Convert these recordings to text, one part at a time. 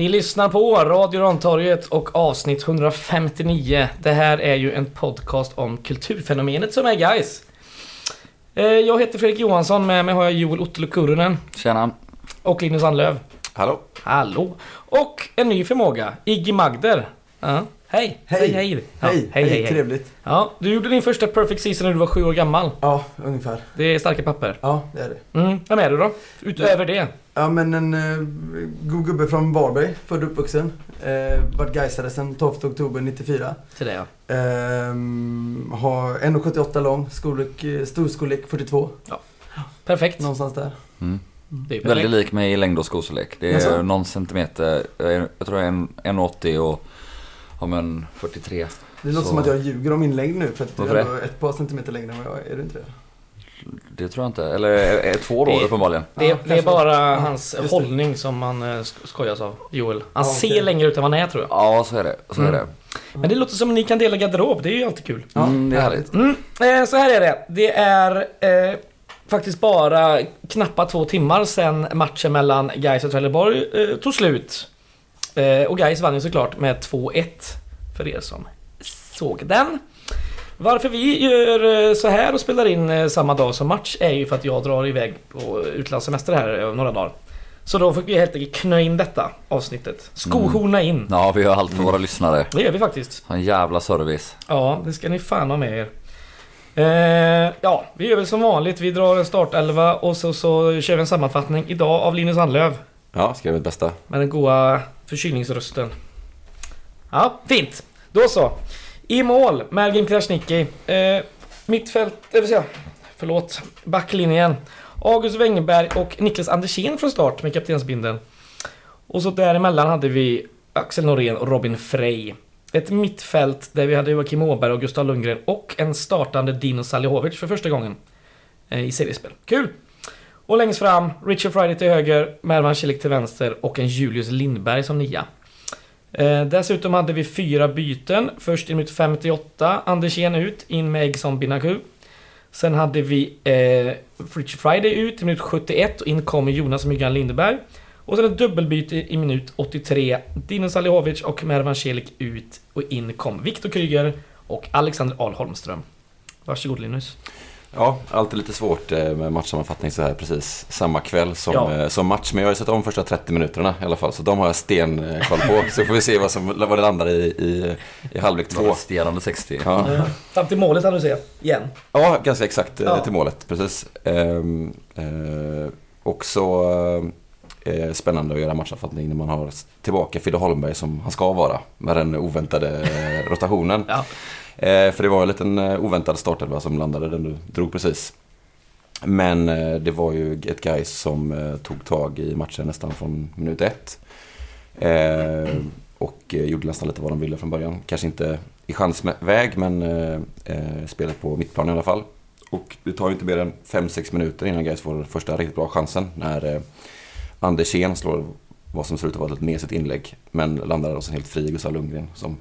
Ni lyssnar på Radio Rantorget och avsnitt 159. Det här är ju en podcast om kulturfenomenet som är guys. Eh, Jag heter Fredrik Johansson, med mig har jag Joel Ottolo Kurunen Tjena. och Linus Anlöv. Hallå. Hallå! Och en ny förmåga, Iggy Magder. Ja. Hej! Hej. Säg hej! Ja, Hej, hej, hej, hej. trevligt. Ja, du gjorde din första Perfect Season när du var sju år gammal. Ja, ungefär. Det är starka papper. Ja, det är det. Mm. Vem är du då? Utöver det? Ja, men en eh, god gubbe från Varberg, född och uppvuxen. Eh, varit Gaisare sedan 12 oktober 94. Till det ja. Ehm, har 1,78 lång, storlek, eh, storstorlek 42. Perfekt. Någonstans där. Mm. Det är perfekt. Väldigt lik mig i längd och skostorlek. Det är Jaså? någon centimeter, eh, jag tror jag är en 1,80 och har man 43. Det låter Så- som att jag ljuger om min längd nu för att det? är ett par centimeter längre än vad jag är. Är du inte det? Det tror jag inte. Eller är, är två då Det- uppenbarligen. Det, Ja, det är bara Ja, hans just det. hållning som man eh, sk- skojas av, Joel. Han Ja, ser okej. längre ut än vad han är tror jag. Ja, så är det. Så är Mm. det. Men det låter som att ni kan dela garderob, det är ju alltid kul. Ja, Mm, det är härligt. Mm, eh, så här är det. Det är eh, faktiskt bara knappa två timmar sedan matchen mellan Gais och Trelleborg eh, tog slut. Eh, och Gais vann ju såklart med 2-1 för er som såg den. Varför vi gör eh, så här och spelar in eh, samma dag som match är ju för att jag drar iväg på utlandssemester här om några dagar. Så då fick vi helt enkelt knö in detta avsnittet. Skohorna in. Ja, vi gör allt för våra lyssnare. Det gör vi faktiskt. En jävla service. Ja, det ska ni fan ha med er. Eh, ja, vi gör väl som vanligt. Vi drar en startelva och så, så kör vi en sammanfattning idag av Linus Anlöv. Ja, skrev mitt bästa. Med den goa förkylningsrösten. Ja, fint. Då så. I mål, Mergim Krasniqi. Eh, mittfält, det vill säga, förlåt, backlinjen. August Wengberg och Niklas Andersén från start med kaptensbindeln. Och så däremellan hade vi Axel Norén och Robin Frey. Ett mittfält där vi hade Joakim Åberg och Gustav Lundgren och en startande Dino Salihovic för första gången eh, i seriespel. Kul! Och längst fram, Richard Friday till höger, Mervan Celik till vänster och en Julius Lindberg som nia. Eh, dessutom hade vi fyra byten. Först i minut 58, Andersén ut, in med Eggson Binaku. Sen hade vi eh, Richard Friday ut i minut 71 och in kommer Jonas Myggan Lindberg. Och sen ett dubbelbyte i minut 83. Dino Salihovic och Mervan Celik ut och in kom Viktor Kryger och Alexander Ahl Holmström. Varsågod Linus. Ja, alltid lite svårt eh, med matchsammanfattning så här precis samma kväll som, Ja. eh, som match. Men jag har ju sett om första 30 minuterna i alla fall, så de har jag stenkoll på. Så får vi se vad, som, vad det landar i, i, i halvlek två. Resterande 60. Ja. Fram till målet hann du se, igen. ja, ganska exakt eh, Ja. till målet, precis. Ehm, eh, också eh, spännande att göra matchsammanfattning när man har tillbaka Fidde Holmberg som han ska vara med den oväntade eh, rotationen. Ja. Eh, för det var en liten eh, oväntad startelva som landade, den du drog precis. Men eh, det var ju ett guys som tog tag i matchen nästan från minut ett. Och gjorde nästan lite vad de ville från början. Kanske inte i chansväg, men spelet på mittplan i alla fall. Och det tar ju inte mer än 5-6 minuter innan guys får första riktigt bra chansen. När Andersén slår vad som ser ut att vara ett mesigt inlägg. Men landar hos en helt fri Gustav Lundgren som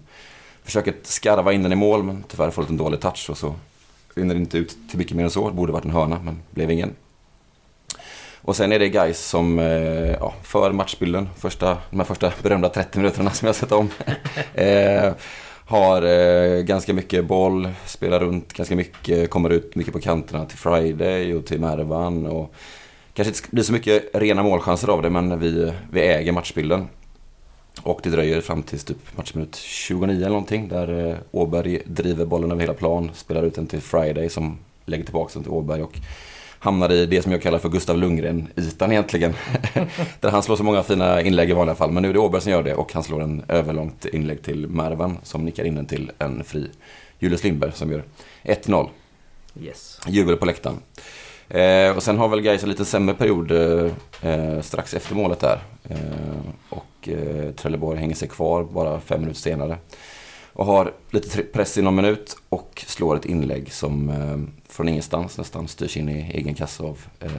försöker skarva in den i mål men tyvärr får lite en dålig touch och så rinner det inte ut till mycket mer än så. Det borde varit en hörna men blev ingen. Och sen är det guys som eh, ja, för matchbilden, första, de här första berömda 30 minuterna som jag sett om. eh, har eh, ganska mycket boll, spelar runt ganska mycket, kommer ut mycket på kanterna till Friday och till Mervan. Och kanske inte blir så mycket rena målchanser av det men vi, vi äger matchbilden. Och det dröjer fram till typ matchminut 29 eller någonting där eh, Åberg driver bollen över hela plan, spelar ut den till Friday som lägger tillbaka den till Åberg och hamnar i det som jag kallar för Gustav Lundgren-ytan egentligen. där han slår så många fina inlägg i vanliga fall, men nu är det Åberg som gör det och han slår en överlångt inlägg till Mervan som nickar in den till en fri Julius Lindberg som gör 1-0. Yes. Jubel på läktaren. Eh, och sen har väl Gais en lite sämre period eh, eh, strax efter målet där. Eh, och eh, Trelleborg hänger sig kvar bara fem minuter senare. Och har lite press i någon minut och slår ett inlägg som eh, från ingenstans nästan styrs in i egen kassa av eh,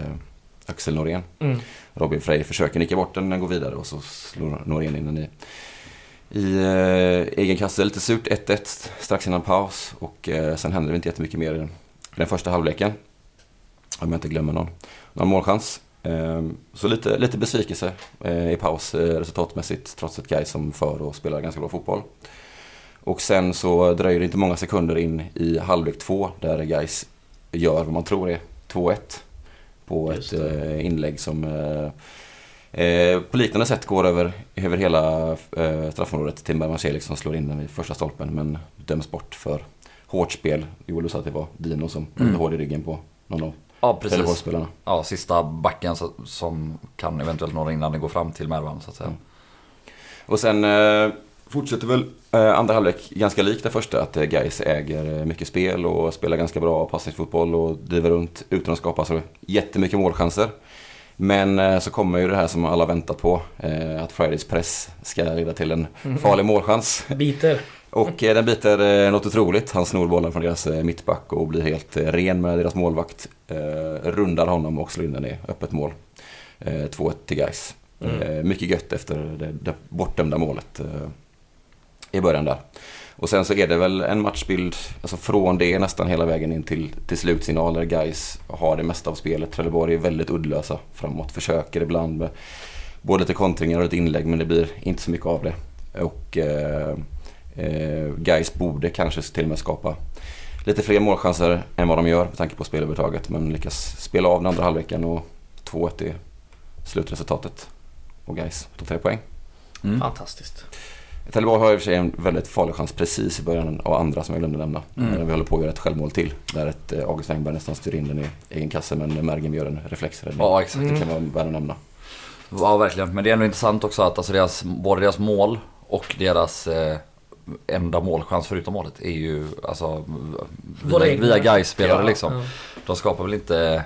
Axel Norén. Mm. Robin Frey försöker nicka bort den, den går vidare och så slår Norén in den i, i eh, egen kasse. Lite surt, 1-1 strax innan paus och eh, sen händer det inte jättemycket mer i den, i den första halvleken. Om jag inte glömmer någon, någon målchans. Ehm, Så lite, lite besvikelse eh, i paus eh, resultatmässigt trots ett Gais som för och spelar ganska bra fotboll. Och sen så dröjer det inte många sekunder in i halvlek två där Gais gör vad man tror är 2-1 på Just ett det. eh, inlägg som eh, på liknande sätt går över, över hela eh, straffområdet. Timber Marcelix som slår in den vid första stolpen men döms bort för hårt spel. Joel, sa att det var Dino som var Mm. hård i ryggen på någon av Ja, precis. Ja, sista backen så- som kan eventuellt nå innan det går fram till Mervan så att säga. Mm. Och sen eh, fortsätter väl eh, andra halvlek ganska likt det första. Att eh, Gais äger eh, mycket spel och spelar ganska bra passningsfotboll och driver runt utan att skapa så jättemycket målchanser. Men eh, så kommer ju det här som alla väntat på. Eh, att Fridays press ska leda till en farlig målchans. Biter. Och eh, den biter eh, något otroligt. Han snor bollen från deras eh, mittback och blir helt ren med deras målvakt. Rundar honom och slår in den i öppet mål. Eh, 2-1 till Gais. Mm. Mycket gött efter det, bortdömda målet i början där. Och sen så är det väl en matchbild alltså från det nästan hela vägen in till, till slutsignal där Gais har det mesta av spelet. Trelleborg är väldigt uddlösa framåt. Försöker ibland med både lite kontringar och ett inlägg men det blir inte så mycket av det. Och eh, eh, Gais borde kanske till och med skapa lite fler målchanser än vad de gör med tanke på spelövertaget. Men lyckas spela av den andra halvleken och 2-1 är slutresultatet. Och Gais tar tre poäng. Mm. Fantastiskt. Trelleborg har i och för sig en väldigt farlig chans precis i början och andra som jag glömde nämna. Mm. När vi håller på att göra ett självmål till. Där ett eh, August Wengberg nästan styr in den i egen kasse men Mergim gör en reflexräddning. Ja, exakt. Det kan vara värt att nämna. Ja, verkligen. Men det är ändå intressant också att alltså deras, både deras mål och deras eh, enda målchans förutom målet är ju alltså via, via Gais-spelare Ja. liksom. Ja. De skapar väl inte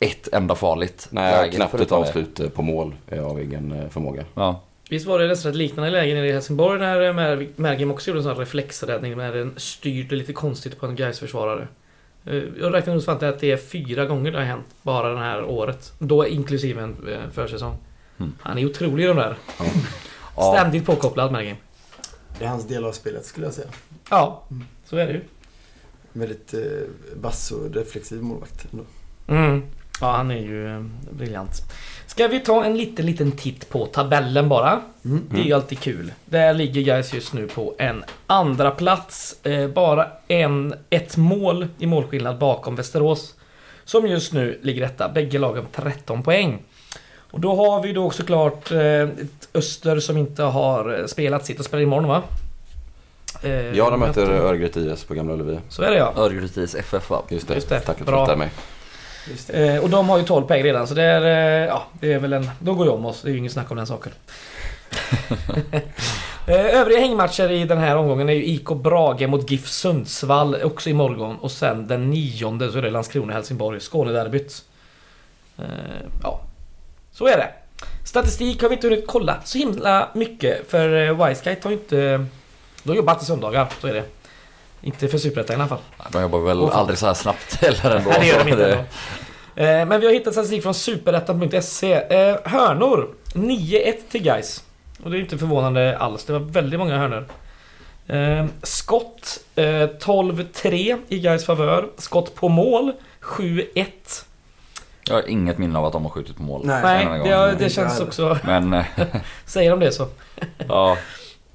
ett enda farligt Nej, läge knappt ett avslut eh, på mål eh, av egen eh, förmåga. Ja. Visst var det nästan ett liknande läge nere i Helsingborg när Mer- Mergim också gjorde en sån här reflexräddning när den styrde lite konstigt på en gais försvarare Jag räknar nog fram till att det är fyra gånger det har hänt bara det här året. Då inklusive en försäsong. Mm. Han är otrolig de där. Ja. Ständigt påkopplad Mergim. Det är hans del av spelet skulle jag säga. Ja, så är det ju. Väldigt eh, vass och reflexiv målvakt. ändå. Mm. Ja, han är ju eh, briljant. Ska vi ta en liten, liten titt på tabellen bara? Mm. Det är ju alltid kul. Där ligger Gais just nu på en andra plats. Eh, bara en, ett mål i målskillnad bakom Västerås. Som just nu ligger etta. Bägge lagen på 13 poäng. Och då har vi då såklart eh, Öster som inte har eh, spelat sitt och spelar imorgon va? Eh, Ja, de möter Örgryte IS på Gamla Ullevi. Så är det ja. Örgrytes FF va? Just det. Just det. Tack att du rättade mig. Just det. Eh, och de har ju 12 poäng redan så det är, eh, ja, det är väl en... De går ju om oss, det är ju inget snack om den saken. eh, övriga hängmatcher i den här omgången är ju IK Brage mot GIF Sundsvall också imorgon. Och sen den nionde så är det Landskrona-Helsingborg, Skånederbyt. Eh, ja, så är det. Statistik har vi inte hunnit kolla så himla mycket för eh, Wiseguide har ju inte... De jobbar alltid söndagar, så är det. Inte för Superettan i alla fall. De jobbar väl fan. aldrig så här snabbt heller ändå. Nej, det gör de inte ändå. Eh, Men vi har hittat statistik från superettan.se. Eh, hörnor 9-1 till guys. Och det är inte förvånande alls. Det var väldigt många hörnor. Skott eh, 12-3 i guys favör. Skott på mål 7-1. Jag har inget minne av att de har skjutit på mål. Nej. Nej, det, gång. det känns också... Men eh, Säger de det så. ja,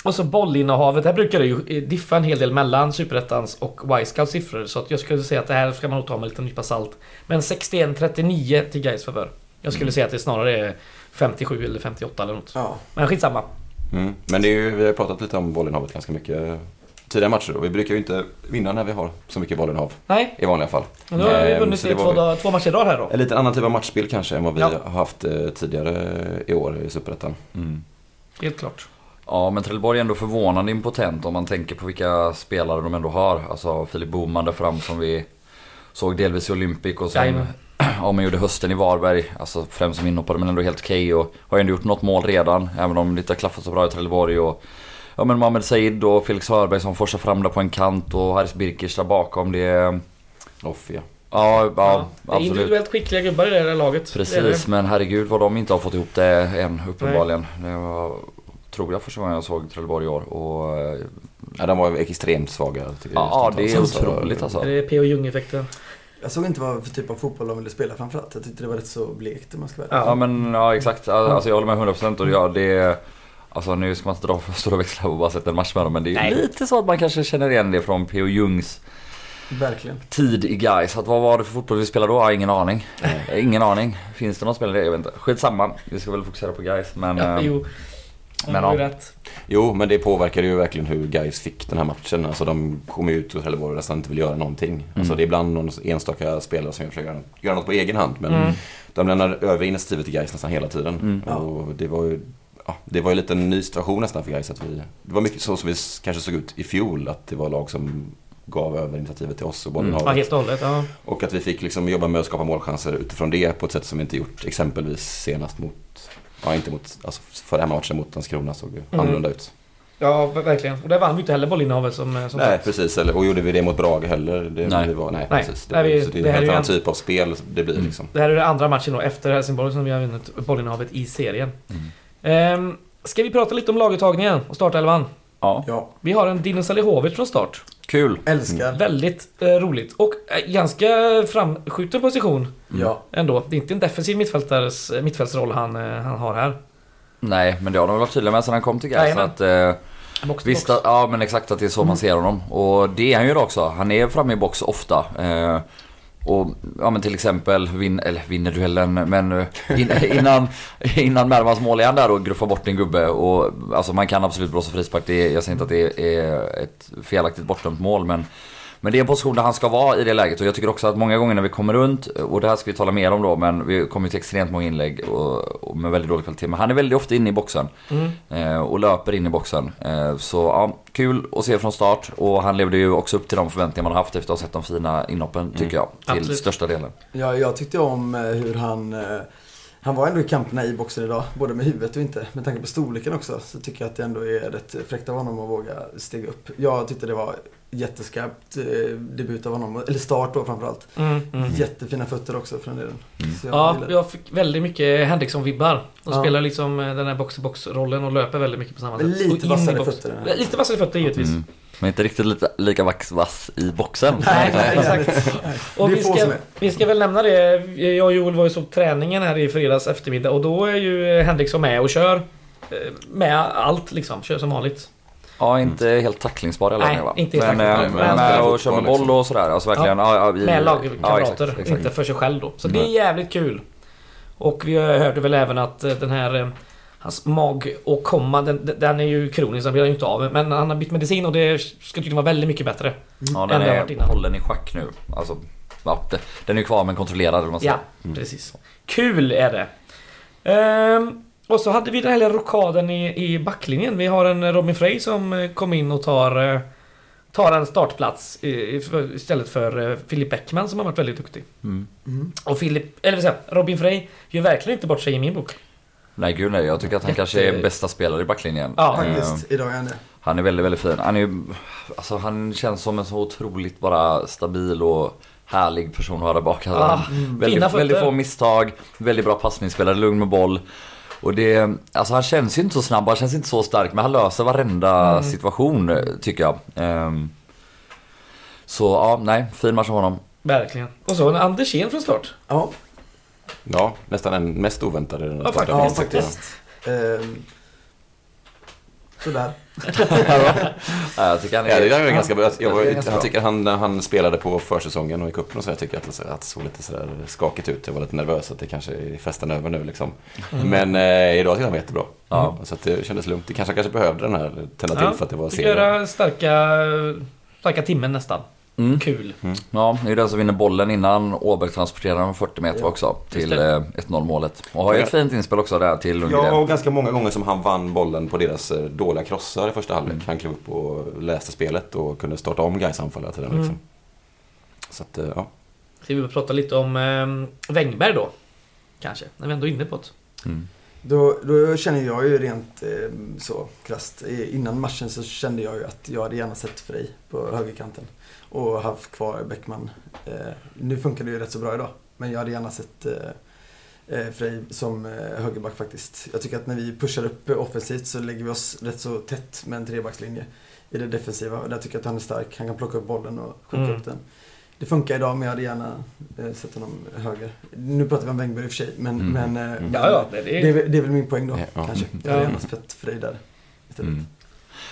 Och så bollinnehavet. Här brukar det ju diffa en hel del mellan Superettans och Wisecout siffror. Så att jag skulle säga att det här ska man nog ta med en liten nypa salt. Men 61-39 till Gais favör. Jag skulle Mm. säga att det snarare är 57 eller 58 eller något. Ja. Men skitsamma. Mm. Men det är ju, vi har pratat lite om bollinnehavet ganska mycket tidigare matcher och vi brukar ju inte vinna när vi har så mycket bollinnehav Nej, i vanliga fall. men då har vi Ehm, vunnit i det var två, två matcher i rad här då. En liten annan typ av matchspel kanske än vad vi Ja. har haft eh, tidigare i år i Superettan. mm. Helt klart. Ja, men Trelleborg är ändå förvånande impotent om man tänker på vilka spelare de ändå har. Alltså Filip Boman där fram som vi såg delvis i Olympic och sen Jajamän. ja, man gjorde hösten i Varberg. Alltså främst som inhoppare men ändå helt okej och har ju ändå gjort något mål redan. Även om det inte har klaffat så bra i Trelleborg och Ja men Mohamed Said och Felix Hörberg som forsar fram där på en kant och Haris Birkers där bakom. Det är... Off, ja. Ja, ja, det är absolut. individuellt skickliga gubbar i det här laget. Precis, det. men herregud vad de inte har fått ihop det än uppenbarligen. Det var, tror jag första gången jag såg Trelleborg i år och... ja de var extremt svaga. tycker jag, Ja, det är Alltså, otroligt alltså. Är det P.O. Jung-effekten? Jag såg inte vad för typ av fotboll de ville spela framförallt. Jag tyckte det var rätt så blekt om man ska vara Ja. Ja men ja exakt, alltså jag håller med 100% och ja, det Alltså nu ska man inte dra för stora växlar och bara sätta en match med dem men det är Nej. lite så att man kanske känner igen det från P.O. Jungs Verkligen. tid i guys. Att vad var det för fotboll vi spelade då? Ja, ingen aning. Eh, Ingen aning. Finns det någon spelare? Jag vet inte. Skitsamma. Vi ska väl fokusera på guys men... Ja, eh, jo. men ja. rätt. Jo, men det påverkade ju verkligen hur guys fick den här matchen. Alltså de kom ju ut och Trelleborg nästan inte vill göra någonting. Alltså det är ibland någon enstaka spelare som försöker göra- göra något på egen hand. Men Mm. de lämnar över initiativet till guys nästan hela tiden. Mm. Och det var ju ja, det var ju lite en ny situation nästan för att vi Det var mycket så som vi kanske såg ut i fjol. Att det var lag som gav över initiativet till oss och bollen Mm. Ja, helt och hållet. Ja. Och att vi fick liksom jobba med att skapa målchanser utifrån det på ett sätt som vi inte gjort exempelvis senast mot Ja, inte mot, alltså förra hemmamatchen mot Landskrona såg Mm. annorlunda ut. ja, verkligen. Och där vann vi inte heller bollinnehavet som, eh, som Nej, sagt. precis. Eller, och gjorde vi det mot Brage heller? Det, Nej. Det var, nej, Nej. precis. Det, Nej, vi- så det är en helt annan typ av spel det blir Mm. liksom. Det här är den andra matchen då efter Helsingborg som vi har vunnit bollinnehavet i serien. Mm. Ehm, ska vi prata lite om laguttagningen och startelvan? Ja, Ja, Vi har en Dino Salihovic från start. kul. älskar. Väldigt eh, roligt. Och eh, ganska framskjuten position Ja. ändå. Det är inte en defensiv mittfältares, eh, mittfältsroll han, eh, han har här. Nej, men det har de varit tydliga med sedan han kom till att eh, Box Visst, box. att- ja men exakt att det är så man ser honom. Och det är han ju också. Han är framme i box ofta. Och ja men till exempel vin, eller vinner duellen men eh, in, innan, innan Mervans mål är han där och gruffar bort en gubbe. Och, alltså man kan absolut blåsa frispark. Det jag säger inte att det är ett felaktigt bortdömt mål men men det är en position där han ska vara i det läget och jag tycker också att många gånger när vi kommer runt, och det här ska vi tala mer om då, men vi kommer ju till extremt många inlägg och, och med väldigt dålig kvalitet. Men han är väldigt ofta inne i boxen. Mm. Eh, och löper in i boxen. Eh, så ja, kul att se från start. Och han levde ju också upp till de förväntningar man har haft efter att ha sett de fina inhoppen, tycker jag. Till Absolut. största delen. Ja, jag tyckte om eh, hur han... eh, Han var ändå i kamperna i boxen idag, både med huvudet och inte. Med tanke på storleken också så tycker jag att det ändå är rätt fräckt av honom att våga stiga upp. Jag tyckte det var jätteskarpt eh, debut av honom, eller start då framförallt. Mm, mm. Jättefina fötter också för den delen. Mm. Jag Ja, jag fick väldigt mycket Henriksson-vibbar. De Ja. spelar liksom eh, den här box-to-box-rollen och löper väldigt mycket på samma sätt. Lite vassare fötter. Lite vassare fötter givetvis. Mm. Men inte riktigt lite, lika vax, vass i boxen. Nej, Nej, exakt. Och vi ska, vi ska väl nämna det. Jag och Joel var ju så på träningen här i fredags eftermiddag och då är ju Henriksson med och kör. eh, Med allt liksom. Kör som vanligt. Ja, inte helt tacklingsbar Nej, längre va? inte helt men, tacklingsbar. eh, Men han med och kör med boll och sådär. Alltså verkligen. Ja. Ja, vi, Med ja, lagkamrater, exakt, exakt. inte för sig själv då. Så det är Nej. jävligt kul. Och vi hörde väl även att eh, den här eh, Hans mag och komma, den, den är ju kronisk, den blir han ju inte av Men han har bytt medicin och det ska tydligen vara väldigt mycket bättre. Ja, än den det har varit är hållen i schack nu. Alltså, ja, det- den är ju kvar men kontrollerad eller vad man säger. Ja, precis. Kul är det. Ehm, och så hade vi den här lilla rokaden i, i backlinjen. Vi har en Robin Frey som eh, kom in och tar, eh, tar en startplats istället för eh, Filip Bäckman som har varit väldigt duktig. Mm. Mm. Och Filip, eller säger jag, Robin Frey gör verkligen inte bort sig i min bok. Nej gud nej, jag tycker att han Jätte- kanske är bästa spelare i backlinjen. Ja. Eh, Faktiskt, idag är han det. Han är väldigt, väldigt fin. Han är alltså han känns som en så otroligt bara stabil och härlig person att ha där bak. Alltså, Ah, han-. Fina väldigt, väldigt få misstag, väldigt bra passningsspelare, lugn med boll. Och det, alltså han känns ju inte så snabb, han känns inte så stark, men han löser varenda Mm. situation eh, tycker jag. Ehm, så ja, nej, fin match av honom. Verkligen. Och så en Andersén från start. Ja, Ja, nästan den mest oväntade. den Ja, starten. ja faktiskt. faktiskt. Ehm, sådär. Ja, jag tycker han Ja, är... det är ganska bra. Jag, jag bra. tycker han, när han spelade på försäsongen och i cupen och så, jag tycker att det, så- att det såg lite sådär skakigt ut. Jag var lite nervös att det kanske är festen över nu liksom. Mm. Men eh, idag tyckte han var jättebra. Ja. Så att det kändes lugnt. Det kanske, kanske behövde den här tända till för att det var serie. göra starka, starka timmen nästan. Mm. Kul. Ja, det är den som vinner bollen innan Åberg transporterar den 40 meter Ja, också till det. eh, 1-0 målet. Och har ju ett fint inspel också där till Lundgren. Ja, och ganska många gånger som han vann bollen på deras eh, dåliga krossar i första halvlek. Han klev upp och läste spelet och kunde starta om Gais anfall hela tiden. Mm. Liksom. Så att, eh, ja. Ska vi prata lite om eh, Wängberg då? Kanske, när vi ändå är inne på det. Då, då känner jag ju rent eh, så krasst. Innan matchen så kände jag ju att jag hade gärna sett Frej på högerkanten. Och haft kvar Bäckman. Eh, nu funkar det ju rätt så bra idag. Men jag hade gärna sett eh, eh, Frej som eh, högerback faktiskt. Jag tycker att när vi pushar upp offensivt så lägger vi oss rätt så tätt med en trebackslinje i det defensiva. Och där tycker jag att han är stark. Han kan plocka upp bollen och skjuta Mm. upp den. Det funkar idag men jag hade gärna eh, sett honom högre. Nu pratar vi om Wengberg i och för sig men, Mm. men eh, Mm. Ja, ja, det, det, är, det, är väl min poäng då Ja. kanske. Jag hade Ja. gärna sett Frej där istället. Mm.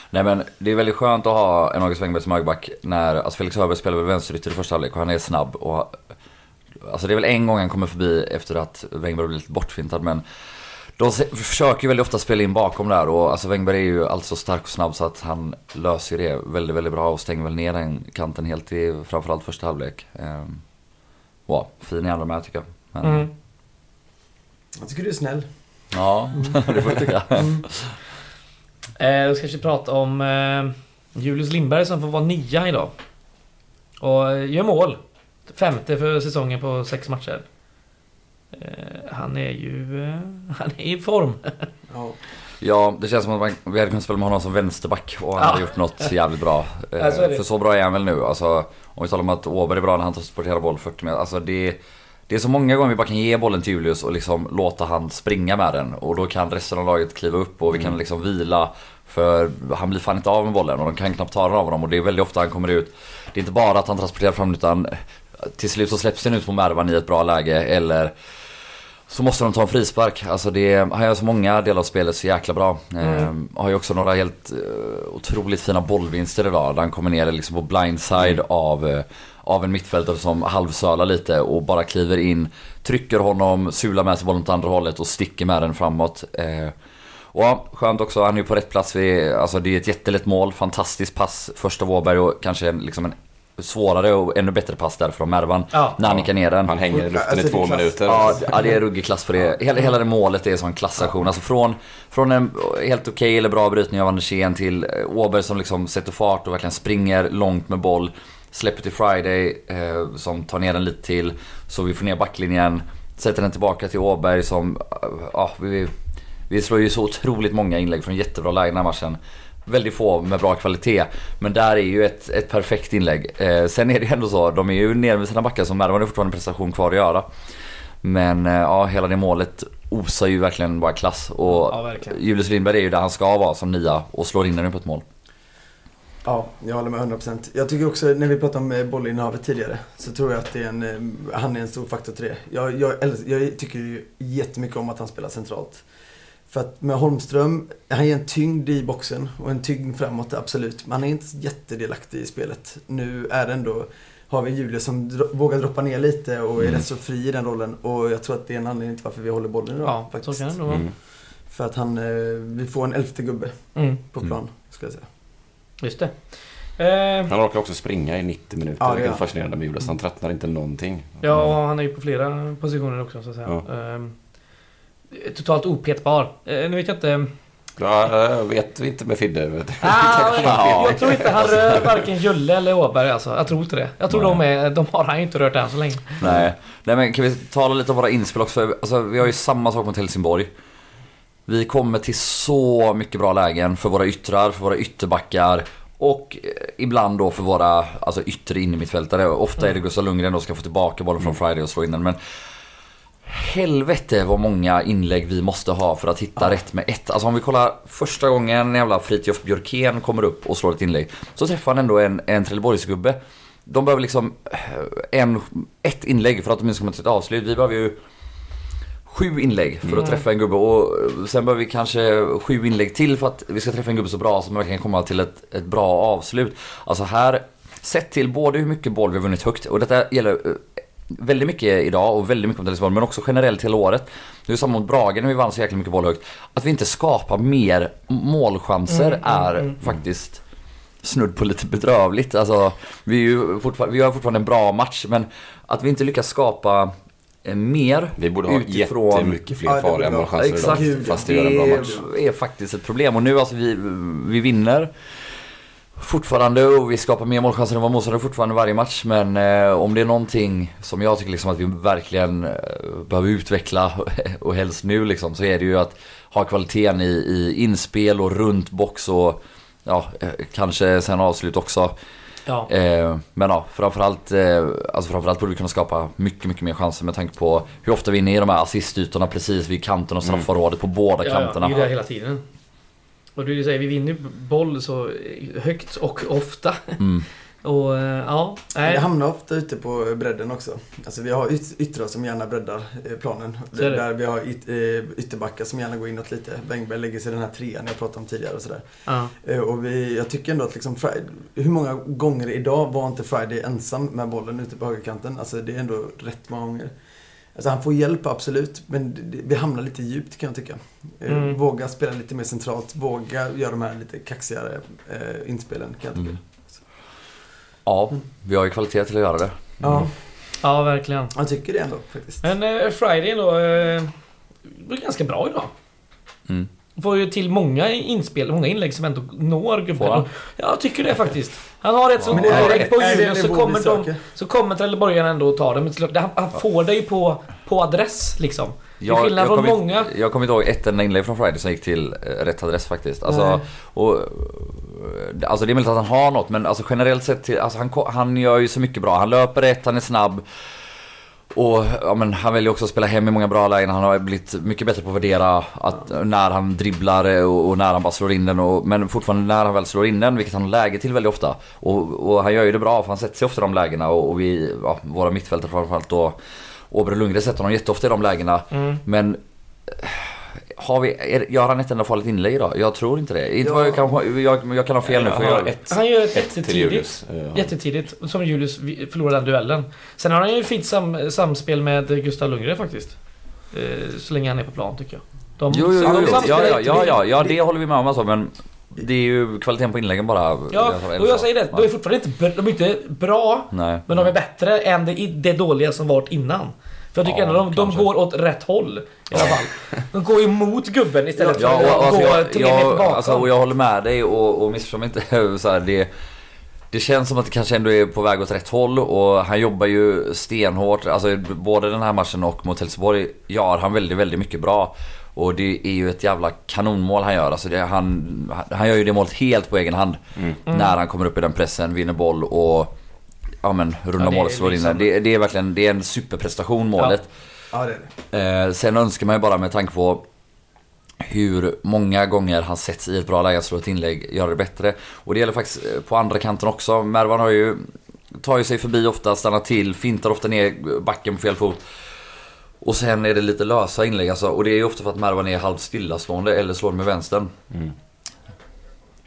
Nej men det är väldigt skönt att ha en August Wengberg som högerback när, alltså Felix Högberg spelar väl vänsterytter i första halvlek och han är snabb och Alltså det är väl en gång han kommer förbi efter att Wengberg blivit bortfintad men de försöker ju väldigt ofta spela in bakom där och alltså Wengberg är ju alltså stark och snabb så att han löser det väldigt, väldigt bra och stänger väl ner den kanten helt i framförallt första halvlek. Ehm, wow, fin i andra med tycker jag. Men, mm. Jag tycker du är snäll. Ja, det får jag tycka. Mm. Eh, då ska vi prata om eh, Julius Lindberg som får vara nia idag. Och eh, gör mål. Femte för säsongen på sex matcher. Eh, han är ju... Eh, han är i form. Ja. Ja, det känns som att man, vi hade kunnat spela med honom som vänsterback och han Ja. hade gjort något jävligt bra. Eh, Ja, så det. för så bra är han väl nu. Alltså, om vi talar om att Åberg är bra när han transporterar boll 40 meter. Alltså det, det är så många gånger vi bara kan ge bollen till Julius och liksom låta han springa med den. Och då kan resten av laget kliva upp och vi kan liksom vila. För han blir fan inte av med bollen och de kan knappt ta den av honom. Och det är väldigt ofta han kommer ut. Det är inte bara att han transporterar fram utan till slut så släpps den ut på Mervan i ett bra läge. Eller så måste de ta en frispark. Alltså det, han gör så många delar av spelet så jäkla bra. Ehm, har ju också några helt eh, otroligt fina bollvinster idag. Där han kommer ner liksom på blindside av, eh, av en mittfältare som halvsölar lite och bara kliver in. Trycker honom, sular med sig bollen åt andra hållet och sticker med den framåt. Eh, och ja, skönt också, han är ju på rätt plats. Vid, alltså det är ett jättelätt mål, fantastiskt pass först av Åberg och kanske liksom en svårare och ännu bättre pass där från Mervan. Ja. när han nickar ner den. Han hänger i luften Alltså, i är två klass. minuter. Ja, ja, det är ruggig klass på det. Hela, hela det målet är en sån klassaktion. Alltså från, från en helt okej eller bra brytning av Andersén till eh, Åberg som liksom sätter fart och verkligen springer långt med boll. Släpper till Friday eh, som tar ner den lite till. Så vi får ner backlinjen. Sätter den tillbaka till Åberg som... eh, Ja, vi, vi slår ju så otroligt många inlägg från jättebra lägen den här matchen. Väldigt få med bra kvalitet. Men där är ju ett, ett perfekt inlägg. Eh, sen är det ändå så, de är ju nere med sina backar så Mervan har fortfarande en prestation kvar att göra. Men eh, ja, hela det målet osar ju verkligen bara klass. Och Ja. Julius Lindberg är ju där han ska vara som nia och slår in den på ett mål. Ja, jag håller med 100%. Jag tycker också, när vi pratade om eh, bollinnehavet tidigare, så tror jag att det är en, eh, han är en stor faktor till det. Jag, jag, jag tycker ju jättemycket om att han spelar centralt. För att med Holmström, han ger en tyngd i boxen och en tyngd framåt, absolut. Men han är inte jättedelaktig i spelet. Nu är det ändå, har vi Julius som dro- vågar droppa ner lite och är Mm. rätt så fri i den rollen. Och jag tror att det är en anledning till varför vi håller bollen idag. Ja, så faktiskt. kan det vara. Mm. För att han, eh, vi får en elfte gubbe Mm, på Mm. plan, ska jag säga. just det. Eh, Han orkar också springa i 90 minuter. Ja, det är han. fascinerande med Julius. Han tröttnar inte någonting. ja, och han är ju på flera positioner också så att säga. Ja. Eh, totalt opetbar. Eh, nu vet jag inte... Ja, jag vet vi inte med Fidde. Ah, Ja. jag, jag tror inte han rör varken Julle eller Åberg alltså. Jag tror inte det. Jag tror Nej. de, är, de har han ju inte rört än så länge. Nej. Nej men kan vi tala lite om våra inspel också? Alltså, vi har ju samma sak mot Helsingborg. Vi kommer till så mycket bra lägen för våra yttrar, för våra ytterbackar och eh, ibland då för våra alltså, yttre innermittfältare. Ofta är det Gustav Lundgren då som ska få tillbaka bollen från Friday och slå in den. Men helvete vad många inlägg vi måste ha för att hitta rätt med ett. Alltså om vi kollar första gången jävla Fritiof Björkén kommer upp och slår ett inlägg. Så träffar han ändå en, en Trelleborgsgubbe. De behöver liksom eh, en, ett inlägg för att de ska komma till ett avslut. Vi behöver ju sju inlägg för Mm. att träffa en gubbe och sen behöver vi kanske sju inlägg till för att vi ska träffa en gubbe så bra som verkligen komma till ett, ett bra avslut. Alltså här, sett till både hur mycket boll vi har vunnit högt och detta gäller eh, väldigt mycket idag och väldigt mycket mot Helsingborg men också generellt hela året. Det är samma mot Brage när vi vann så jäkla mycket boll högt. Att vi inte skapar mer målchanser Mm, mm, är mm. faktiskt snudd på lite bedrövligt. Alltså, vi, är ju vi har fortfarande en bra match men att vi inte lyckas skapa eh, mer Vi borde ha utifrån... jättemycket fler Ja, farliga målchanser idag. Fast vi gör en bra match. det är faktiskt ett problem. Och nu alltså vi, vi vinner fortfarande och vi skapar mer målchanser än vad motståndare fortfarande varje match. Men eh, om det är någonting som jag tycker liksom att vi verkligen eh, behöver utveckla och helst nu liksom så är det ju att ha kvaliteten i, i inspel och runt box och ja, eh, kanske sen avslut också. Ja. Eh, men ja, framförallt, eh, alltså framförallt borde vi kunna skapa mycket, mycket mer chanser med tanke på hur ofta vi är inne i de här assistytorna precis vid kanten och straffområdet på båda Ja, ja, kanterna. det är det hela tiden. Och du säger, vi vinner ju boll så högt och ofta. Mm. Och eh, ja, nej. Det hamnar ofta ute på bredden också. Alltså vi har yt- yttrar som gärna breddar eh, planen. Där vi har yt, eh, ytterbackar som gärna går inåt lite. Wengberg lägger sig i den här trean jag pratade om tidigare och sådär. Eh, Och vi, jag tycker ändå att liksom Friday, hur många gånger idag var inte Friday ensam med bollen ute på högerkanten? Alltså det är ändå rätt många gånger. Alltså han får hjälp absolut, men vi hamnar lite djupt kan jag tycka. Eh, Mm. Våga spela lite mer centralt, våga göra de här lite kaxigare eh, inspelen kan jag tycka. Mm. Ja, vi har ju kvalitet till att göra det. Ja, ja, verkligen. jag tycker det ändå faktiskt. Men eh, Friday då, eh, var ganska bra idag. Mm. Får ju till många inspel, många inlägg som ändå når gubben. Ja, jag tycker det faktiskt. Han har ett som går direkt på Julius så kommer, de, så kommer Trelleborgarna ändå att ta det. Men han, han får det ju på, på adress liksom. Till skillnad från många. Inte, jag kommer inte ihåg ett enda inlägg från Friday som gick till eh, rätt adress faktiskt. Alltså, Nej. och, eh, alltså det är möjligt att han har något men alltså generellt sett, till, alltså han, han gör ju så mycket bra. Han löper rätt, han är snabb. Och ja, men han väljer också att spela hem i många bra lägen. Han har blivit mycket bättre på att värdera att, när han dribblar och, och när han bara slår in den. Och, men fortfarande när han väl slår in den, vilket han har läge till väldigt ofta. Och, och han gör ju det bra för han sätter sig ofta i de lägena. Och, och vi, ja, våra mittfältare framförallt då. Åberg och Lundgren sätter honom jätteofta i de lägena. Mm. Men har vi, är, gör han ett enda farligt inlägg idag? Jag tror inte det. Inte Ja. jag, kan, jag, jag kan ha fel nu. För jag, ett, Han gör ett ett till jättetidigt. Julius. Eh, Jättetidigt. Som Julius förlorar den duellen. Sen har han ju fint sam, samspel med Gustav Lundgren faktiskt. Eh, så länge han är på plan tycker jag. De, jo, jo, jo, jo. Ja, ja, ja, ja, ja, det- det håller vi med om alltså, men det är ju kvaliteten på inläggen bara. Ja, och jag säger det. De är fortfarande inte, de är inte bra, Nej. men de är bättre än det, det dåliga som varit innan. För jag tycker Ja, ändå de, de går åt rätt håll. I alla fall. De går ju mot gubben istället Ja, för att alltså, gå jag, tre meter bakom. alltså, och jag håller med dig och, och missförstå mig inte. Så här, det, det känns som att det kanske ändå är på väg åt rätt håll och han jobbar ju stenhårt. Alltså både den här matchen och mot Helsingborg gör han väldigt, väldigt mycket bra. Och det är ju ett jävla kanonmål han gör. Alltså det, han, han gör ju det målet helt på egen hand. Mm. När han kommer upp i den pressen, vinner boll och ja, men, rundar Ja, det är mål, slår in liksom- den. Det, det är verkligen det är en superprestation målet. Ja, det är det. Eh, sen önskar man ju bara med tanke på hur många gånger han sätts i ett bra läge att slå ett inlägg, göra det bättre. Och det gäller faktiskt eh, på andra kanten också. Mervan har ju, tar ju sig förbi ofta, stannar till, fintar ofta ner backen på fel fot. Och sen är det lite lösa inlägg alltså. Och det är ju ofta för att Mervan är halvt stillastående eller slår med vänstern. Mm.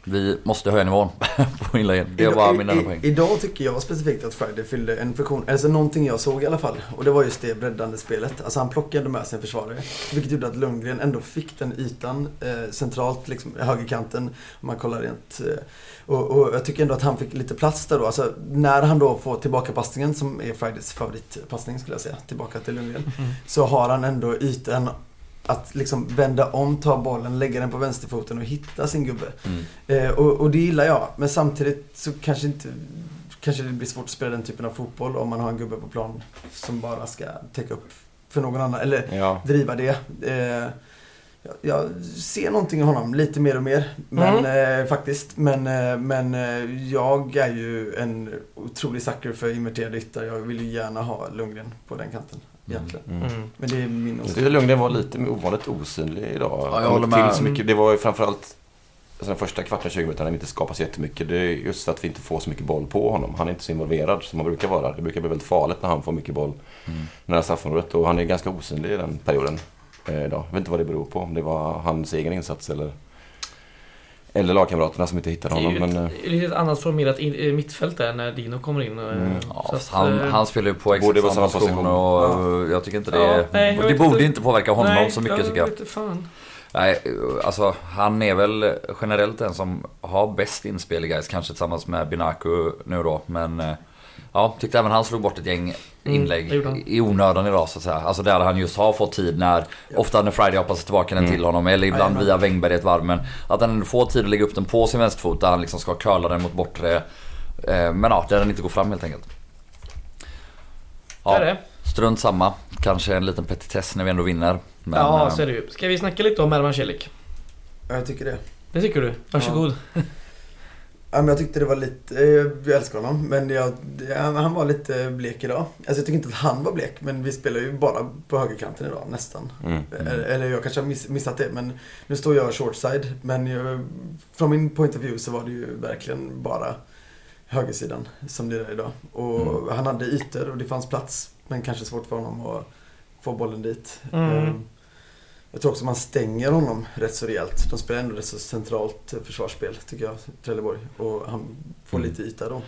Vi måste höja nivån på inläggen. Det var min enda i, poäng. Idag tycker jag specifikt att Friday fyllde en funktion, alltså någonting jag såg i alla fall. Och det var just det breddande spelet. Alltså han plockade med sig en försvarare. Vilket gjorde att Lundgren ändå fick den ytan eh, centralt, liksom högerkanten. Om man kollar rent. Eh, och, och jag tycker ändå att han fick lite plats där då. Alltså när han då får tillbaka passningen som är Fridays favoritpassning skulle jag säga. Tillbaka till Lundgren. Mm. Så har han ändå ytan att liksom vända om, ta bollen, lägga den på vänsterfoten och hitta sin gubbe. Mm. Eh, och, och det gillar jag. Men samtidigt så kanske inte Kanske det blir svårt att spela den typen av fotboll om man har en gubbe på plan som bara ska täcka upp för någon annan. Eller Ja. driva det. Eh, jag, jag ser någonting i honom lite mer och mer. Men eh, faktiskt. Men, eh, men eh, jag är ju en otrolig sucker för inverterade yttar. Jag vill ju gärna ha Lundgren på den kanten. Egentligen. Mm. Mm. Men det är min Jag åsikt. Lundgren var lite ovanligt osynlig idag. Ja, jag håller Till med. Så mycket, det var ju framförallt alltså den första kvarten, 20 minuterna, han inte skapar så jättemycket. Det är just för att vi inte får så mycket boll på honom. Han är inte så involverad som han brukar vara. Det brukar bli väldigt farligt när han får mycket boll Mm. nära straffområdet. Och han är ganska osynlig i den perioden. Eh, idag. Jag vet inte vad det beror på. Om det var hans egen insats eller, eller lagkamraterna som inte hittade Det är honom. ju Men, ett, eh, lite annat formerat eh, mittfält där när Dino kommer in. eh, Mm. Ja, att, han, eh, han spelar ju på exakt samma position position. och jag tycker inte det... Ja, nej, det borde inte. inte påverka honom nej, så mycket jag tycker jag. inte fan. Nej, alltså han är väl generellt den som har bäst inspel i guys kanske tillsammans med Binaku nu då. Men eh, ja, tyckte även han slog bort ett gäng Mm, inlägg han. i onödan idag så att säga. Alltså där han just har fått tid när, ofta när Friday har passat tillbaka den Mm. till honom eller ibland via Wängberg i ett varv. Men att han får tid att lägga upp den på sin vänsterfot där han liksom ska curla den mot bortre. Eh, men ja, där den inte går fram helt enkelt. Det är det. Strunt samma. Kanske en liten petitess när vi ändå vinner. Men, ja, eh, så är det ju. Ska vi snacka lite om Mervan Celik? Ja, jag tycker det. Det tycker du? Varsågod. Ja, men jag tyckte det var lite, eh, jag älskar honom, men jag, ja, han var lite blek idag. Alltså jag tycker inte att han var blek, men vi spelar ju bara på högerkanten idag, nästan. mm. Eller, eller jag kanske har miss, missat det, men nu står jag short side. Men jag, från min point of view så var det ju verkligen bara högersidan som det är idag. Och Mm. han hade ytor och det fanns plats. Men kanske svårt för honom att få bollen dit. Mm. Jag tror också man stänger honom rätt så rejält. De spelar ändå rätt så centralt försvarsspel tycker jag, Trelleborg. Och han får Mm. lite yta då.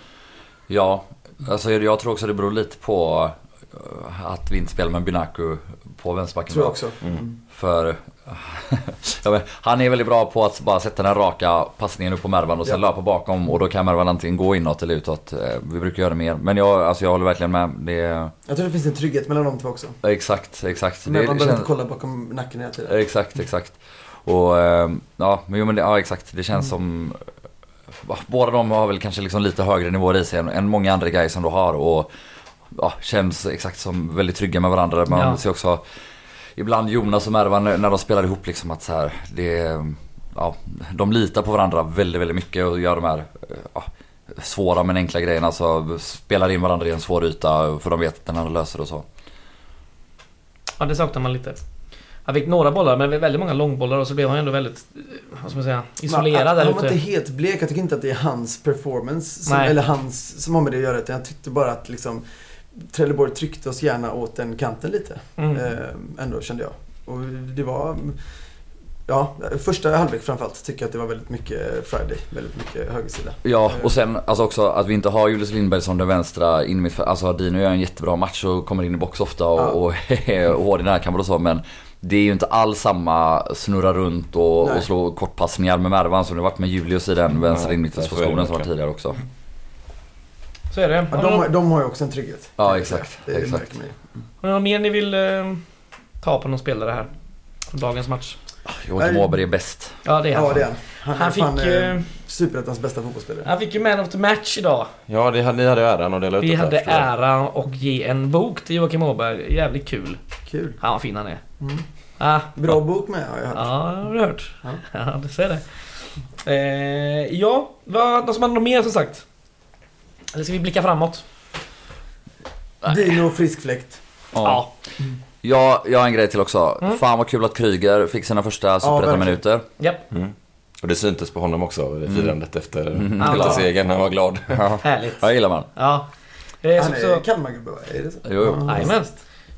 Ja, alltså jag tror också det beror lite på eh, att vi inte spelar med Binaku på vänsterbacken. Tror jag också. Mm. Mm. För ja, men, han är väldigt bra på att bara sätta den raka passningen upp på Mervan och sen Ja. löpa bakom och då kan Mervan antingen gå inåt eller utåt. Eh, Vi brukar göra det mer. Men jag, alltså jag håller verkligen med. Det är, Jag tror det finns en trygghet mellan de två också. exakt, exakt. Man behöver känns- inte kolla bakom nacken hela tiden. Exakt, exakt. Och eh, ja, men, jo, men det, ja exakt. Det känns som... eh, Båda de har väl kanske liksom lite högre nivåer i sig än, än många andra guys som du har. Och ja, känns exakt som väldigt trygga med varandra. Man Ja. ser också ibland Jonas och Mervan när de spelar ihop liksom att så här, det Ja, de litar på varandra väldigt, väldigt mycket och gör de här ja, svåra men enkla grejerna. Alltså spelar in varandra i en svår yta för de vet att den andra löser det och så. Ja, det saknar man lite. Han fick några bollar, men väldigt många långbollar och så blev han ändå väldigt, eh, vad ska man säga, isolerad där han var ute. inte helt blek. Jag tycker inte att det är hans performance, som, eller hans, som har med det att göra. Utan jag tyckte bara att liksom, Trelleborg tryckte oss gärna åt den kanten lite. Mm. Eh, ändå kände jag. Och det var... Ja, första halvlek framförallt tycker jag att det var väldigt mycket Friday. Väldigt mycket högersida. Ja, och sen alltså också att vi inte har Julius Lindberg som den vänstra innermittfältaren. Alltså Dino gör en jättebra match och kommer in i box ofta och, Ja. och, och hård i närkamp och så men det är ju inte alls samma snurra runt och, och slå kortpassningar med Mervan som det varit med Julius i den vänstra är det som var tidigare också. Så är det. Ja, de, har- de har ju också en trygghet. Ja, exakt. Det exakt. ju. har ni något mer ni vill eh, ta på någon spelare här? Från dagens match? Joakim Nej. Åberg är bäst. Ja, det är han. Ja, det är han. Han, Han är fick, fan eh, eh, Superettans bästa fotbollsspelare. han fick ju Man of the Match idag. Ja, det, hade- ni hade äran att dela ut Vi hade äran att ge en bok till Joakim Åberg. Jävligt kul. Kul. Han vad fin han är. Mm. Ah, Bra bok med har jag hört. Ja, det har du hört. Ja. Ja, det ser det. Eh, ja, vad, någon som hade något mer som sagt? Eller ska vi blicka framåt? Dino frisk fläkt. Ja. Ja, jag har en grej till också. Mm. Fan vad kul att Kryger fick sina första superettan-minuter. Japp, Mm. Och det syntes på honom också, firandet efter, Mm. Ja. efter segern. Han var glad. härligt. Ja, gillar man. Ja. Eh, Han är Kalmargubbe va? Är det så? Jo, jo. Jajamän.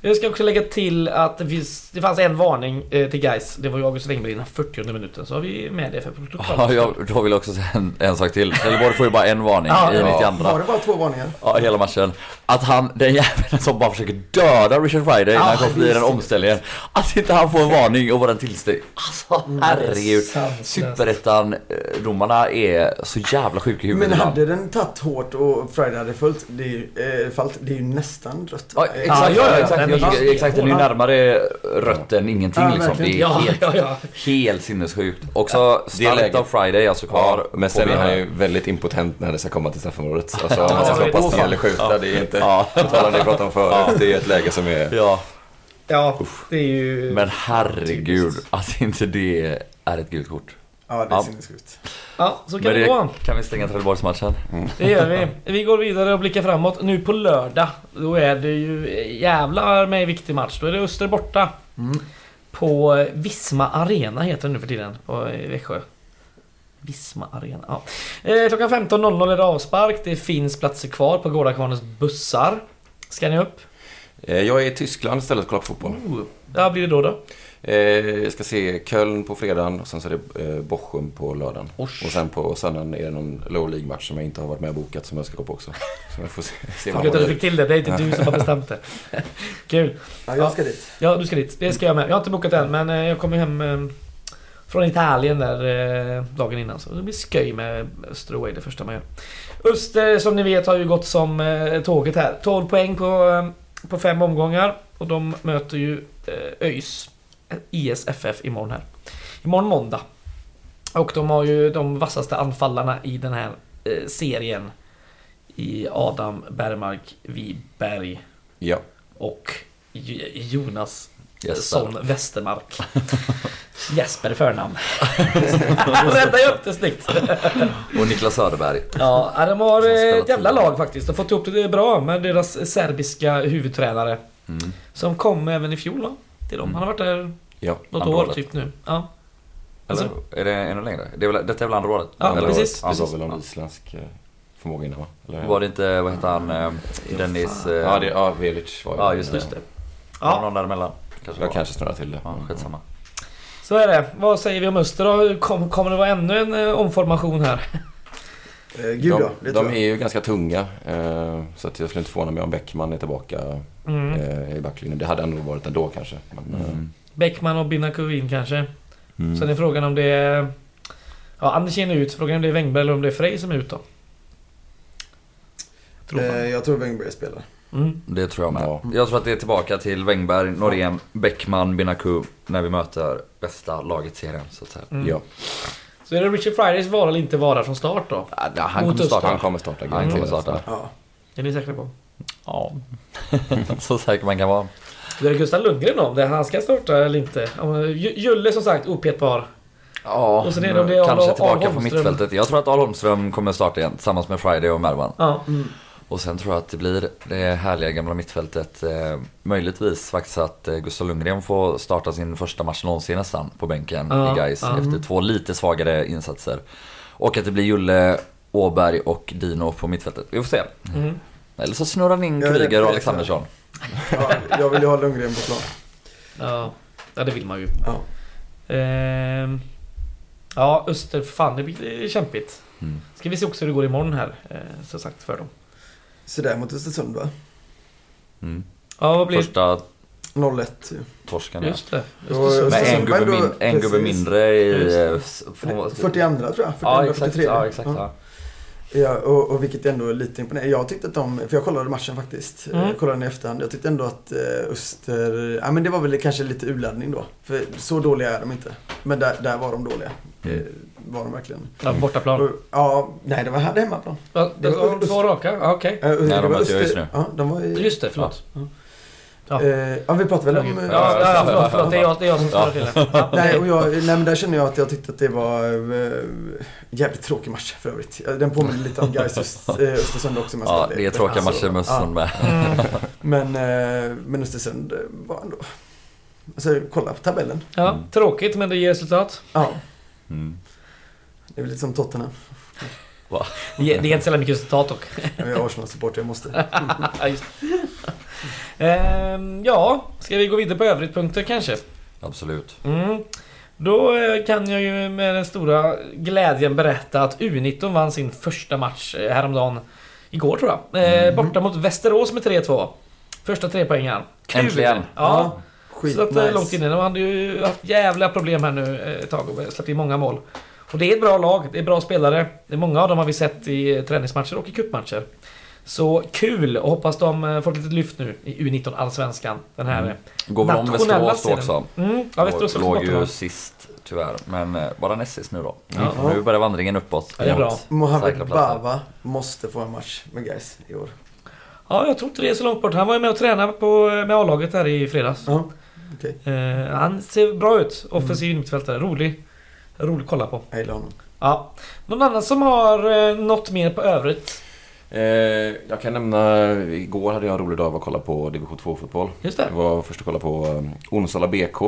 Jag ska också lägga till att det, finns, det fanns en varning eh, till guys. Det var ju August Wengberg i den 40 minuten. Så har vi med det för protokollet. Ja, jag, då vill jag också säga en, en sak till. Trelleborg får ju bara en varning Ja, i ja. 92. Var det bara två varningar? Ja, hela matchen. Att han, den jäveln som bara försöker döda Richard Friday när han kommer förbi den omställningen. Att inte han får en varning och vara den tillsteg. Alltså herregud. Sanslöst. Superettan-domarna är så jävla sjuka i huvudet Men hade den tagit hårt och Friday hade följt, det är ju, eh, fallit, det är ju nästan rött. Ja, Eh, exakt, ja, ja, exakt, den Jag ju exakt, den är ju närmare rött än ingenting Ja, liksom. Det är. Ja, helt, ja, ja. helt sinnessjukt. Också starkt läget. av Friday alltså kvar. Ja, men sen är han ju väldigt impotent när det ska komma till straffområdet. Alltså om Ja, man ska slå passning det. eller skjuta, det är inte... Ja. På tal om det vi pratade om förut, det är ett läge som är... Ja, Ja, det är ju... men herregud att inte det är ett gult kort. Ja, det är Ja. sinnessjukt. Ja, så kan det det gå. kan vi stänga Trelleborgsmatchen. Det gör vi. Vi går vidare och blickar framåt. Nu på lördag. Då är det ju jävlar med en viktig match. Då är det Öster borta. Mm. På Visma Arena heter det nu för tiden. På Växjö. Visma Arena. Ja. Eh, klockan 15.00 är det avspark. Det finns platser kvar på Gårdakvarnens bussar. Ska ni upp? Eh, Jag är i Tyskland istället och kollar på fotboll. Oh. Ja, blir det då då? Eh, Jag ska se Köln på fredagen och sen så är det eh, Bochum på lördagen. Osch. Och sen på söndagen är det någon low League-match som jag inte har varit med och bokat som jag ska gå på också. Så jag får se, se Fan du det fick till det. Det är inte du som har bestämt det. Kul. Ja, jag ska dit. Ja, du ska dit. Det ska jag med. Jag har inte bokat än, men eh, jag kommer hem eh, från Italien där eh, dagen innan. Så det blir sköj med Öster away det första man gör. Öster, som ni vet, har ju gått som eh, tåget här. 12 poäng på, eh, på fem omgångar. Och de möter ju eh, ÖIS ISFF imorgon här. Imorgon måndag. Och de har ju de vassaste anfallarna i den här eh, serien. I Adam Bergmark Wiberg Ja. och Jonas Jesper. Son Westermark. Jesper förnamn. Räddade jag upp det snyggt. Och Niklas Söderberg. Ja, de har Som eh, ett jävla lag faktiskt. De har fått ihop det bra med deras serbiska huvudtränare. Mm. Som kom även i fjol va? Till dem. Han har varit där Ja. något Andra år året. typ nu. Ja. Eller Alltså- är det ännu längre? Det är väl, detta är väl andra året? Ja, Eller precis. året? Han var väl någon isländsk... eh, förmåga innan va? Eller? Var det inte, vad heter han, eh, Dennis... eh, Ja, det, ja Velic var ju Ja, just det. Just det. Ja. Någon däremellan. Kanske Jag var. kanske snurrar till det. Ja, skitsamma. så är det. Vad säger vi om Öster då? Kom, kommer det vara ännu en eh, omformation här? Eh, gud ja, de det de tror är ju ganska tunga. Eh, så att jag skulle inte förvåna mig om Bäckman är tillbaka Mm. eh, i backlinjen. Det hade ändå varit ändå kanske. Men, eh, Mm. Bäckman och Binakuvin kanske. mm. Sen är frågan om det är... Ja, Andersén är ut. Frågan är om det är Wängberg eller om det är Frej som är ut då. Tror man. Eh, jag tror Wängberg spelar. Mm. Det tror jag med. Ja. Jag tror att det är tillbaka till Wängberg, Norén, Bäckman, Binaku när vi möter bästa laget i serien så att säga. Mm. Ja, Så är det Richard Fridays vara eller inte vara från start då? Ja, han Mot kommer starta. han kommer starta. Han kommer starta. Ja. Är ni säkra på? Ja. så säker man kan vara. Då är det Gustav Lundgren om det. Han ska starta eller inte. Julle som sagt opetbar. Ja, Och sen är det om det är kanske Al- Al tillbaka på Holmström. mittfältet. Jag tror att Al Holmström kommer starta igen tillsammans med Friday och Mervan. Ja. Och sen tror jag att det blir det härliga gamla mittfältet. Eh, möjligtvis faktiskt att eh, Gustav Lundgren får starta sin första match någonsin nästan på bänken Ja, i Gais ja. efter två lite svagare insatser. Och att det blir Julle, Åberg och Dino på mittfältet. Vi får se. Mm. Eller så snurrar han in Kryger och Alexandersson. ja. Jag vill ju ha Lundgren på plan. Ja. ja, det vill man ju. Ja. Ehm. Ja, Öster. Fan, det blir kämpigt. Mm. Ska vi se också hur det går imorgon här. Eh, som sagt för dem. Så där mot Östersund va? Mm. Ja, vad blir... Första 0-1 ju. torsken ja. Just det. Östersund. Med en gubbe, min, en gubbe mindre i... Just det. eh, s- från- 42 tror jag. 42, Ja exakt, 43. ja, exakt ja. Ja, och, och vilket ändå är lite imponerande. Jag tyckte att de, för jag kollade matchen faktiskt. Mm. Jag kollade den i efterhand. Jag tyckte ändå att eh, Öster, ja men det var väl kanske lite urladdning då. För så dåliga är de inte. Men där, där var de dåliga. Mm. Var de verkligen. Ja, bortaplan. Ja, nej det var här hemmaplan. Ja, det var var två raka? Ja, okej. Det de var Öster- just nu. Ja, de var i... Just det, förlåt. Ja, Ja. Eh, ja, vi pratar väl om... ja, eh, ja, ja, förlåt, förlåt. Det är jag, det är jag som står till det. Nej, och jag, nej, men där känner jag att jag tyckte att det var eh, jävligt tråkig match för övrigt. Den påminner lite om Gais Öst, Östersund också. Ja, det är tråkiga Alltså, matcher med Östersund med. Mm. Men, men Östersund var ändå... Alltså, kolla på tabellen. Ja, tråkigt men det ger resultat. Ja, Mm. Det är väl lite som Tottenham. Ger, det ger inte så mycket resultat dock. Jag är Arsenal-supporter, jag måste. Ja, just. Ehm, ja, ska vi gå vidare på övrigt punkter kanske? Absolut. Mm. Då eh, kan jag ju med den stora glädjen berätta att U19 vann sin första match eh, häromdagen. Igår tror jag. Eh, Mm. Borta mot Västerås med 3-2. Första trepoängaren. Kul! Äntligen. Ja. Skit Så att, eh, nice. långt inne. De hade ju haft jävla problem här nu ett tag och släppt in många mål. Och det är ett bra lag, det är bra spelare. Det är många av dem har vi sett i träningsmatcher och i cupmatcher. Så kul och hoppas de eh, får ett litet lyft nu i U19 Allsvenskan. Den här... Mm. Går väl om Nationella Västerås då också. Mm, ja, Västerås låg ju sist tyvärr. Men eh, bara näst sist nu då. Ja. Mm. Nu börjar vandringen uppåt. Ja, det är bra. Mohamed. Bava måste få en match med Gais i år. Ja, jag tror inte det är så långt bort. Han var ju med och tränade på, med A-laget här i fredags. Ja, okej. Eh, han ser bra ut. Offensiv mittfältare. Rolig. Rolig att kolla på. Jag gillar honom. Ja. Någon annan som har eh, något mer på övrigt? Eh, jag kan nämna, igår hade jag en rolig dag av att kolla på division 2-fotboll. Just Det det. var först att kolla på um, Onsala BK.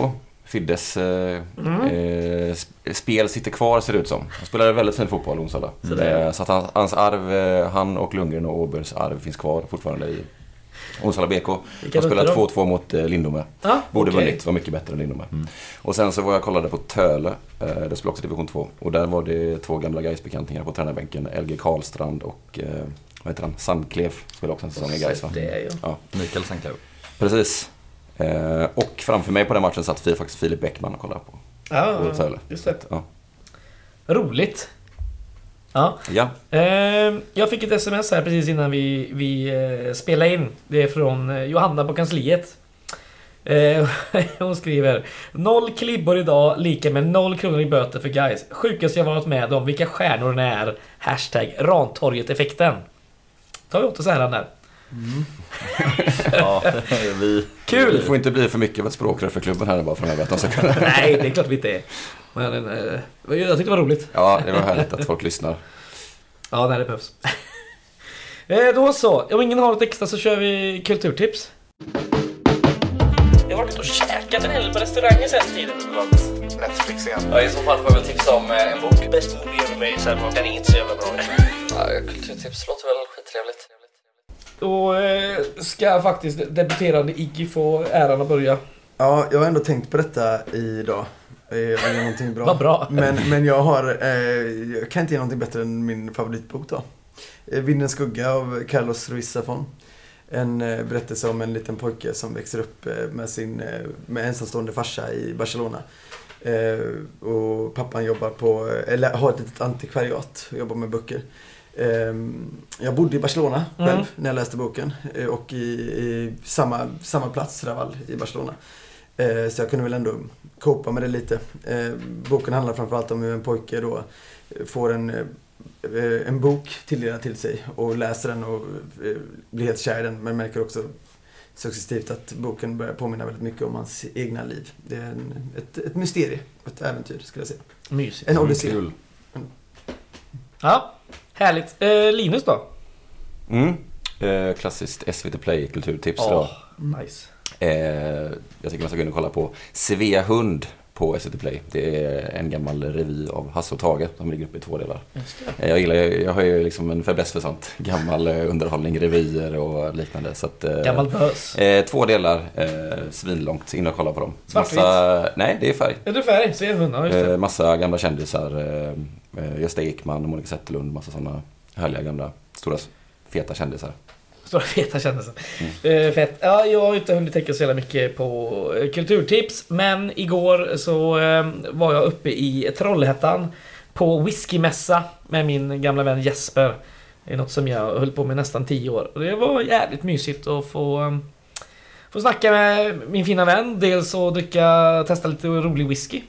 Fiddes eh, Mm. eh, sp- spel sitter kvar ser det ut som. Han spelade väldigt fin fotboll, Onsala. Så det- Eh, så att hans, hans arv, eh, han och Lundgren och Åbergs arv finns kvar fortfarande i Onsala BK. De spelade rutter då? 2-2 mot eh, Lindome. Ja, Borde okej. vunnit, var mycket bättre än Lindome. Mm. Och sen så var jag kollade på Töle. Eh, det spelar också division 2. Och där var det två gamla Gais-bekantingar på tränarbänken. LG Karlstrand och, eh, vad heter han, Sandklev. Spelade också en säsong i Gais va? Det är ju... Mikael Sanklev. Precis. Och framför mig på den matchen satt faktiskt Filip Bäckman och kollade på. Ja, Och Töle. just det. Ja. Roligt. Ja. Ja, Ehm, jag fick ett sms här precis innan vi, vi eh, spelade in. Det är från eh, Johanna på kansliet. Eh, hon skriver Noll klibbor idag lika med noll kronor i böter för guys. Sjukast jag varit med om. Vilka stjärnor ni är. Hashtag Rantorget-effekten. Tar vi åt oss äran där. Ja, vi... det Kul! får inte bli för mycket av ett språkrör för klubben här bara framöver. Kunna... Nej, det är klart vi inte är. Men eh, jag tyckte det var roligt. Ja, det var härligt att folk lyssnar. Ja, när det behövs. eh, då så. Om ingen har något extra så kör vi kulturtips. Jag har varit och käkat en hel del på restauranger sen tiden. Netflix igen. Ja, I så fall får jag väl tipsa om eh, en bok. Best movie ever made, så den är inte så jävla bra. Ja, kulturtips låter väl skittrevligt. Då eh, ska faktiskt debuterande Iggy få äran att börja. Ja, jag har ändå tänkt på detta idag. Eh, Jag vill ge någonting bra. Vad bra. Men, men jag har, eh, jag kan inte ge någonting bättre än min favoritbok då. Eh, Vindens skugga av Carlos Ruiz Zafón. En eh, berättelse om en liten pojke som växer upp eh, med sin eh, med ensamstående farsa i Barcelona. Eh, och pappan jobbar på, eller har ett litet antikvariat och jobbar med böcker. Eh, jag bodde i Barcelona själv Mm. när jag läste boken eh, och i, i samma, samma plats, Raval, i Barcelona. Eh, Så jag kunde väl ändå copa med det lite. Eh, Boken handlar framförallt om hur en pojke då får en, eh, en bok tilldelad till sig och läser den och blir helt kär i den men märker också successivt att boken börjar påminna väldigt mycket om hans egna liv. Det är en, ett, ett mysterium, ett äventyr skulle jag säga. Mysigt. En odyssé. Kul. Ja, härligt. Eh, Linus då? Mm. Eh, klassiskt SVT Play kulturtips Åh, då. nice. Eh, jag tycker man ska gå in och kolla på Svea Hund på SVT Play. Det är en gammal revy av Hasse och Tage som ligger uppe i två delar. Det. Eh, Jag gillar, jag har ju liksom en fäbless för sånt. Gammal eh, underhållning, revyer och liknande. Så att, Gammal bös. Eh, två delar, eh, svinlångt. In och kolla på dem. Svartvitt? nej, det är färg. Är du färg? Det hundar, just det. Eh, massa gamla kändisar. Eh, Gösta Ekman, Monica Zetterlund, massa sådana härliga gamla, stora, feta kändisar. Stora feta kändisen. Eh, fett. Ja, jag har inte hunnit tänka så jävla mycket på eh, kulturtips. Men igår så eh, var jag uppe i Trollhättan på whiskymässa med min gamla vän Jesper. Det är något som jag höll på med nästan 10 år. Och det var jävligt mysigt att få, eh, få snacka med min fina vän. Dels att dricka, testa lite rolig whisky.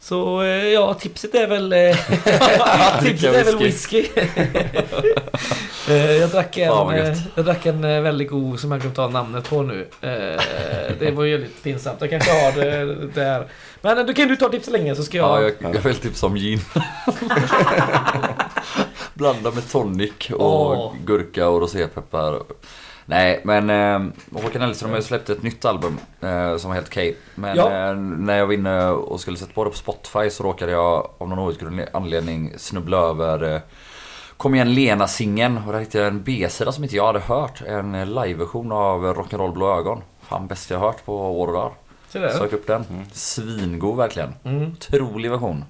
Så ja, tipset är väl... tipset är väl whisky. Eh, jag drack en, eh, jag drack en eh, väldigt god som jag glömt ta namnet på nu. Det var ju lite pinsamt. Jag kanske har det där. Men då kan du ta tips länge så ska jag... Ja, jag, jag vill tipsa om gin. Blanda med tonic och Åh. gurka och rosépeppar. Nej, men eh, Håkan Hellström har ju släppt ett nytt album eh, som var helt okej. Men Ja. eh, när jag var inne och skulle sätta på det på Spotify så råkade jag av någon outgrundlig anledning snubbla över eh, Kom igen Lena-singeln och där hittade jag en B-sida som inte jag hade hört. En liveversion av Rock'n'Roll Blå Ögon. Fan bäst jag hört på år och dag. Så där. Sök upp den. Svingod verkligen. Mm. Otrolig version.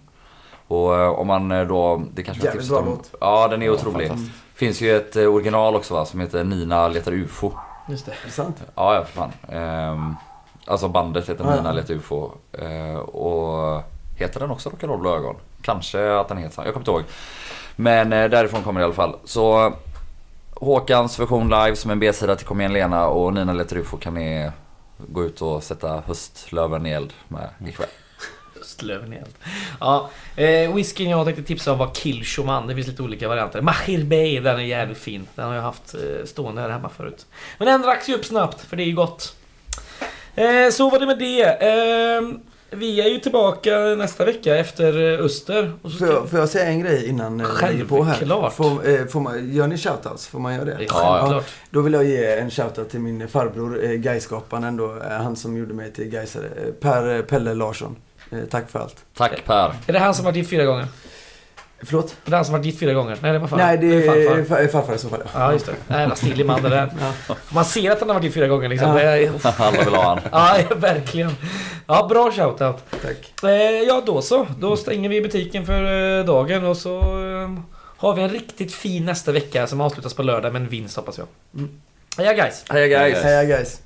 Och eh, om man eh, då, det kanske Jävligt tips bra låt. Ja, den är otrolig. fantastiskt. Finns ju ett eh, original också va, som heter Nina letar UFO. Just det. Är det sant? Ja, ja för fan. Ehm, alltså bandet heter Ja, ja. Nina letar UFO. Eh, och heter den också Rock'n'Roll Blå Ögon? Kanske att den heter så. Jag kommer inte ihåg. Men eh, därifrån kommer det i alla fall. Så Håkans version live som en B-sida till Kom igen Lena och Nina letar UFO kan ni gå ut och sätta höstlöven i eld med ikväll. Östlöven i eld. Ja, eh, whiskyn jag tänkte tipsa om var Kilchoman. Det finns lite olika varianter. Mahir Bey, den är jävligt fin. Den har jag haft eh, stående här hemma förut. Men den dracks ju upp snabbt, för det är ju gott. Eh, så var det med det. Eh, vi är ju tillbaka nästa vecka efter eh, Öster. Och så Får jag, får jag säga en grej innan eh, jag lägger på här? Självklart. Får, eh, får man, gör ni shoutouts? Får man göra det? Ja, självklart. Då vill jag ge en shoutout till min farbror, eh, Gaiskaparen. Eh, han som gjorde mig till Gaisare. Eh, per eh, Pelle Larsson. Eh, tack för allt. Tack Per. Är det han som varit gift fyra gånger? Förlåt? Han som varit gift fyra gånger? Nej, det var fan. Nej, det är farfar. farfar, farfar i så fall. Ja, just det. Nej, jävla stilig man det där. Man ser att han har varit gift fyra gånger liksom. Ja. Alla vill ha han. ja, verkligen. Ja, bra shoutout. Tack. Eh, ja, då så. Då stänger vi butiken för eh, dagen och så eh, har vi en riktigt fin nästa vecka som avslutas på lördag med en vinst hoppas jag. Mm. Heja guys! Hej guys! Heja guys.